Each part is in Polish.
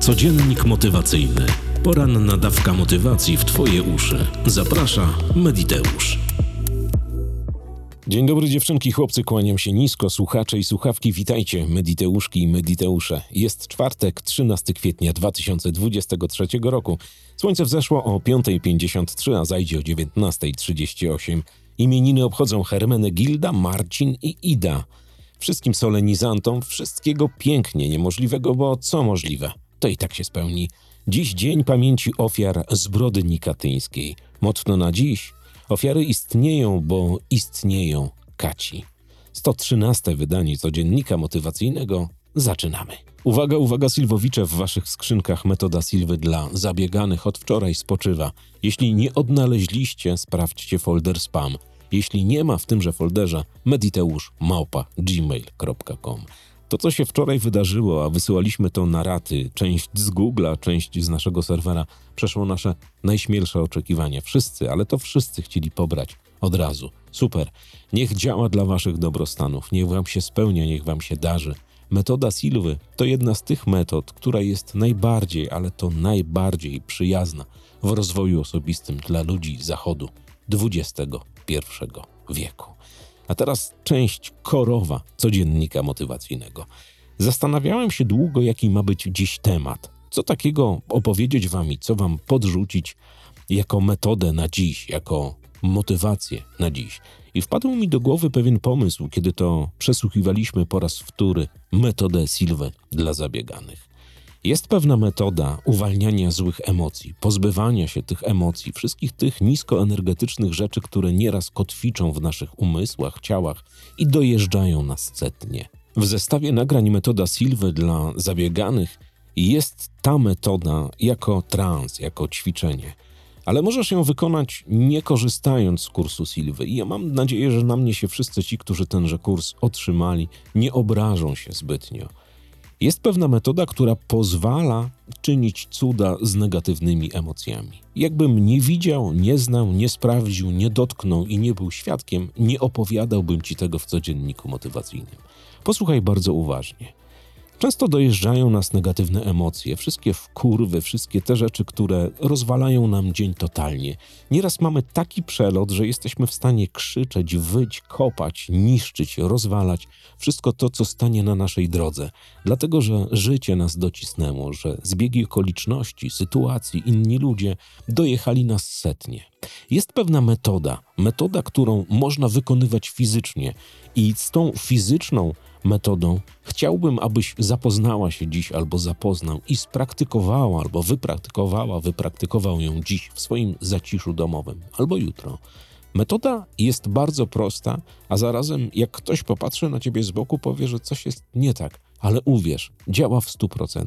Codziennik motywacyjny. Poranna dawka motywacji w Twoje uszy. Zaprasza Mediteusz. Dzień dobry dziewczynki, chłopcy, kłaniam się nisko, słuchacze i słuchawki, witajcie, Mediteuszki i Mediteusze. Jest czwartek, 13 kwietnia 2023 roku. Słońce wzeszło o 5.53, a zajdzie o 19.38. Imieniny obchodzą Hermenegilda, Marcin i Ida. Wszystkim solenizantom wszystkiego pięknie niemożliwego, bo co możliwe, to i tak się spełni. Dziś dzień pamięci ofiar zbrodni katyńskiej. Mocno na dziś. Ofiary istnieją, bo istnieją kaci. 113 wydanie codziennika motywacyjnego. Zaczynamy. Uwaga, uwaga, Silwowicze, w waszych skrzynkach metoda Silwy dla zabieganych od wczoraj spoczywa. Jeśli nie odnaleźliście, sprawdźcie folder spam. Jeśli nie ma w tymże folderze, mediteusz małpa gmail.com. To, co się wczoraj wydarzyło, a wysyłaliśmy to na raty, część z Google'a, część z naszego serwera, przeszło nasze najśmielsze oczekiwania. Wszyscy, ale to wszyscy chcieli pobrać od razu. Super. Niech działa dla waszych dobrostanów, niech wam się spełnia, niech wam się darzy. Metoda Silwy to jedna z tych metod, która jest najbardziej, ale to najbardziej przyjazna w rozwoju osobistym dla ludzi Zachodu XXI wieku. A teraz część korowa codziennika motywacyjnego. Zastanawiałem się długo, jaki ma być dziś temat. Co takiego opowiedzieć wam i co wam podrzucić jako metodę na dziś, jako motywację na dziś. I wpadł mi do głowy pewien pomysł, kiedy to przesłuchiwaliśmy po raz wtóry metodę Silwę dla zabieganych. Jest pewna metoda uwalniania złych emocji, pozbywania się tych emocji, wszystkich tych niskoenergetycznych rzeczy, które nieraz kotwiczą w naszych umysłach, ciałach i dojeżdżają nas setnie. W zestawie nagrań metoda Silwy dla zabieganych jest ta metoda jako trans, jako ćwiczenie. Ale możesz ją wykonać nie korzystając z kursu Silwy. I ja mam nadzieję, że na mnie się wszyscy ci, którzy tenże kurs otrzymali, nie obrażą się zbytnio. Jest pewna metoda, która pozwala czynić cuda z negatywnymi emocjami. Jakbym nie widział, nie znał, nie sprawdził, nie dotknął i nie był świadkiem, nie opowiadałbym ci tego w codzienniku motywacyjnym. Posłuchaj bardzo uważnie. Często dojeżdżają nas negatywne emocje, wszystkie wkurwy, wszystkie te rzeczy, które rozwalają nam dzień totalnie. Nieraz mamy taki przelot, że jesteśmy w stanie krzyczeć, wyć, kopać, niszczyć, rozwalać wszystko to, co stanie na naszej drodze, dlatego że życie nas docisnęło, że zbiegi okoliczności, sytuacji, inni ludzie dojechali nas setnie. Jest pewna metoda, metoda, którą można wykonywać fizycznie, i z tą fizyczną metodą chciałbym, abyś zapoznała się dziś albo zapoznał i spraktykowała, albo wypraktykowała, wypraktykował ją dziś w swoim zaciszu domowym albo jutro. Metoda jest bardzo prosta, a zarazem jak ktoś popatrzy na ciebie z boku, powie, że coś jest nie tak, ale uwierz, działa w 100%.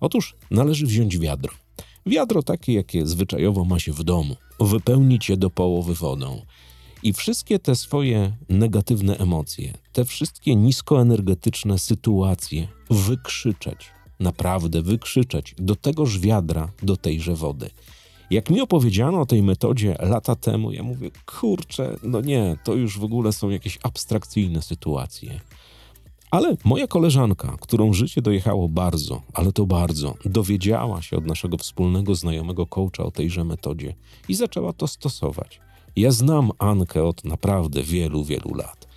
Otóż należy wziąć wiadro. Wiadro takie, jakie zwyczajowo ma się w domu, wypełnić je do połowy wodą i wszystkie te swoje negatywne emocje, te wszystkie niskoenergetyczne sytuacje wykrzyczeć, naprawdę wykrzyczeć do tegoż wiadra, do tejże wody. Jak mi opowiedziano o tej metodzie lata temu, ja mówię, kurczę, no nie, to już w ogóle są jakieś abstrakcyjne sytuacje. Ale moja koleżanka, którą życie dojechało bardzo, ale to bardzo, dowiedziała się od naszego wspólnego znajomego coacha o tejże metodzie i zaczęła to stosować. Ja znam Ankę od naprawdę wielu, wielu lat.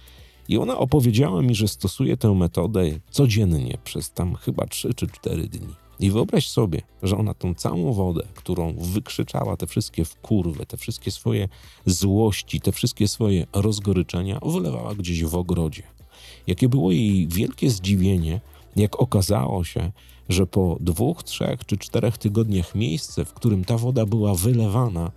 I ona opowiedziała mi, że stosuje tę metodę codziennie przez tam chyba 3 czy 4 dni. I wyobraź sobie, że ona tą całą wodę, którą wykrzyczała te wszystkie wkurwy, te wszystkie swoje złości, te wszystkie swoje rozgoryczenia, wylewała gdzieś w ogrodzie. Jakie było jej wielkie zdziwienie, jak okazało się, że po dwóch, trzech czy czterech tygodniach miejsce, w którym ta woda była wylewana,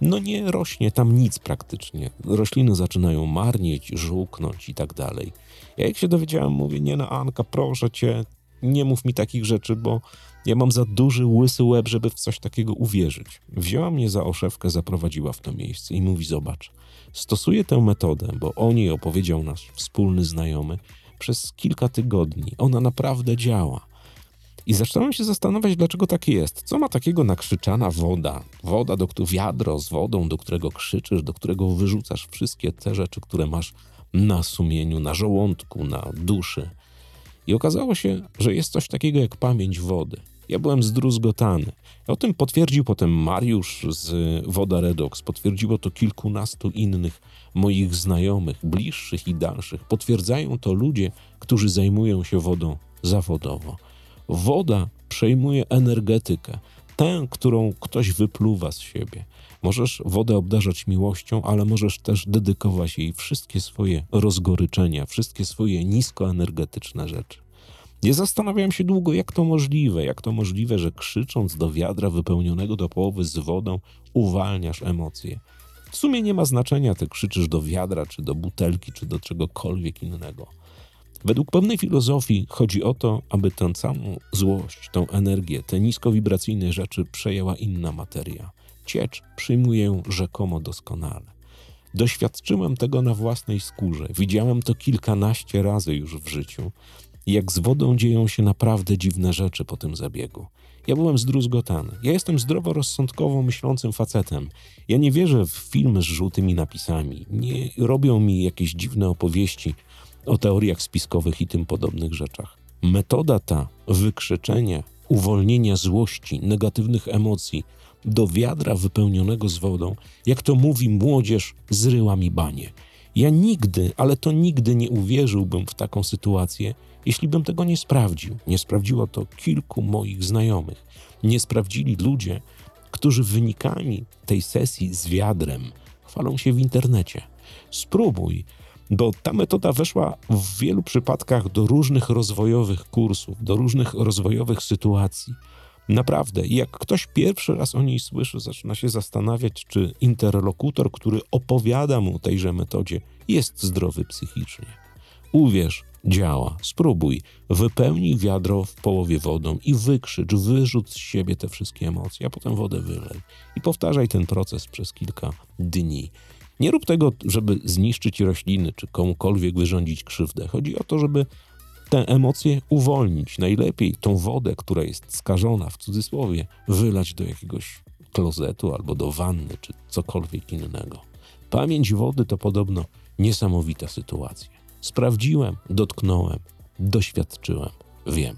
no nie rośnie tam nic praktycznie. Rośliny zaczynają marnieć, żółknąć i tak dalej. Ja jak się dowiedziałem, mówię, nie no Anka, proszę cię, nie mów mi takich rzeczy, bo ja mam za duży, łysy łeb, żeby w coś takiego uwierzyć. Wzięła mnie za oszewkę, zaprowadziła w to miejsce i mówi, zobacz, stosuję tę metodę, bo o niej opowiedział nasz wspólny znajomy, przez kilka tygodni. Ona naprawdę działa. I zacząłem się zastanawiać, dlaczego tak jest. Co ma takiego nakrzyczana woda? Woda, do którego wiadro z wodą, do którego krzyczysz, do którego wyrzucasz wszystkie te rzeczy, które masz na sumieniu, na żołądku, na duszy. I okazało się, że jest coś takiego jak pamięć wody. Ja byłem zdruzgotany. O tym potwierdził potem Mariusz z Woda Redox. Potwierdziło to kilkunastu innych moich znajomych, bliższych i dalszych. Potwierdzają to ludzie, którzy zajmują się wodą zawodowo. Woda przejmuje energetykę, tę, którą ktoś wypluwa z siebie. Możesz wodę obdarzać miłością, ale możesz też dedykować jej wszystkie swoje rozgoryczenia, wszystkie swoje niskoenergetyczne rzeczy. Nie zastanawiałem się długo, jak to możliwe, jak to możliwe, że krzycząc do wiadra wypełnionego do połowy z wodą, uwalniasz emocje. W sumie nie ma znaczenia, ty krzyczysz do wiadra, czy do butelki, czy do czegokolwiek innego. Według pewnej filozofii chodzi o to, aby tę samą złość, tą energię, te niskowibracyjne rzeczy przejęła inna materia. Ciecz przyjmuje ją rzekomo doskonale. Doświadczyłem tego na własnej skórze. Widziałem to kilkanaście razy już w życiu. Jak z wodą dzieją się naprawdę dziwne rzeczy po tym zabiegu. Ja byłem zdruzgotany. Ja jestem zdroworozsądkowo myślącym facetem. Ja nie wierzę w filmy z żółtymi napisami. Nie robią mi jakieś dziwne opowieści o teoriach spiskowych i tym podobnych rzeczach. Metoda ta wykrzyczenia, uwolnienia złości, negatywnych emocji do wiadra wypełnionego z wodą, jak to mówi młodzież, zryła mi banie. Ja nigdy, ale to nigdy nie uwierzyłbym w taką sytuację, jeśli bym tego nie sprawdził. Nie sprawdziło to kilku moich znajomych. Nie sprawdzili ludzie, którzy wynikami tej sesji z wiadrem chwalą się w internecie. Spróbuj, bo ta metoda weszła w wielu przypadkach do różnych rozwojowych kursów, do różnych rozwojowych sytuacji. Naprawdę, jak ktoś pierwszy raz o niej słyszy, zaczyna się zastanawiać, czy interlokutor, który opowiada mu tejże metodzie, jest zdrowy psychicznie. Uwierz, działa. Spróbuj. Wypełnij wiadro w połowie wodą i wykrzycz, wyrzuć z siebie te wszystkie emocje, a potem wodę wylej. I powtarzaj ten proces przez kilka dni. Nie rób tego, żeby zniszczyć rośliny czy komukolwiek wyrządzić krzywdę. Chodzi o to, żeby te emocje uwolnić. Najlepiej tą wodę, która jest skażona, w cudzysłowie, wylać do jakiegoś klozetu albo do wanny, czy cokolwiek innego. Pamięć wody to podobno niesamowita sytuacja. Sprawdziłem, dotknąłem, doświadczyłem, wiem.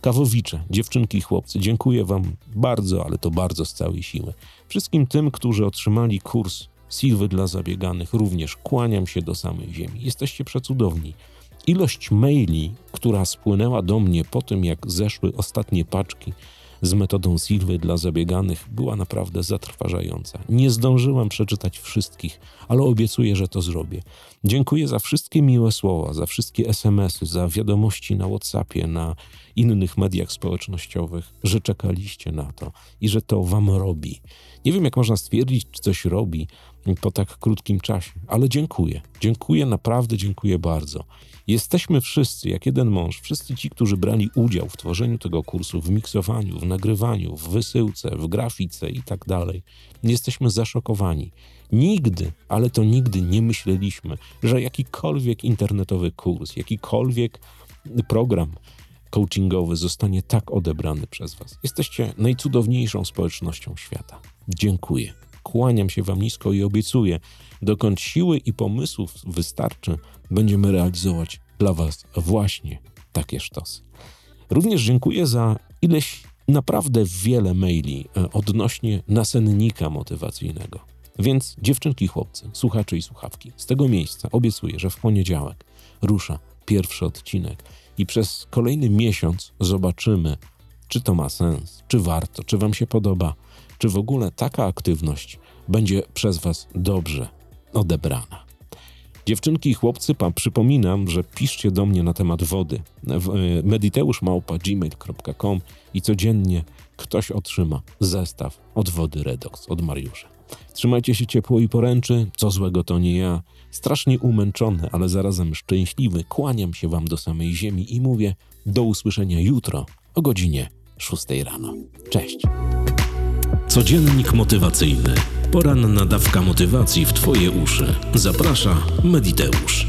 Kawowicze, dziewczynki i chłopcy, dziękuję Wam bardzo, ale to bardzo z całej siły. Wszystkim tym, którzy otrzymali kurs Silwy dla zabieganych, również kłaniam się do samej ziemi. Jesteście przecudowni. Ilość maili, która spłynęła do mnie po tym, jak zeszły ostatnie paczki z metodą Silwy dla zabieganych, była naprawdę zatrważająca. Nie zdążyłem przeczytać wszystkich, ale obiecuję, że to zrobię. Dziękuję za wszystkie miłe słowa, za wszystkie SMS-y, za wiadomości na WhatsAppie, na innych mediach społecznościowych, że czekaliście na to i że to wam robi. Nie wiem, jak można stwierdzić, czy coś robi po tak krótkim czasie, ale dziękuję. Dziękuję, naprawdę dziękuję bardzo. Jesteśmy wszyscy, jak jeden mąż, wszyscy ci, którzy brali udział w tworzeniu tego kursu, w miksowaniu, w nagrywaniu, w wysyłce, w grafice i tak dalej. Jesteśmy zaszokowani. Nigdy, ale to nigdy nie myśleliśmy, że jakikolwiek internetowy kurs, jakikolwiek program coachingowy zostanie tak odebrany przez Was. Jesteście najcudowniejszą społecznością świata. Dziękuję. Kłaniam się Wam nisko i obiecuję, dokąd siły i pomysłów wystarczy, będziemy realizować dla Was właśnie takie sztosy. Również dziękuję za ileś naprawdę wiele maili e, odnośnie nasennika motywacyjnego. Więc dziewczynki, chłopcy, słuchacze i słuchawki, z tego miejsca obiecuję, że w poniedziałek rusza pierwszy odcinek i przez kolejny miesiąc zobaczymy, czy to ma sens, czy warto, czy Wam się podoba, czy w ogóle taka aktywność będzie przez Was dobrze odebrana. Dziewczynki i chłopcy, pan przypominam, że piszcie do mnie na temat wody. W- mediteuszmałpa.gmail.com i codziennie ktoś otrzyma zestaw od wody Redox, od Mariusza. Trzymajcie się ciepło i poręczy, co złego to nie ja. Strasznie umęczony, ale zarazem szczęśliwy, kłaniam się wam do samej ziemi i mówię do usłyszenia jutro o godzinie 6 rano. Cześć! Codziennik motywacyjny. Poranna dawka motywacji w Twoje uszy. Zaprasza Mediteusz.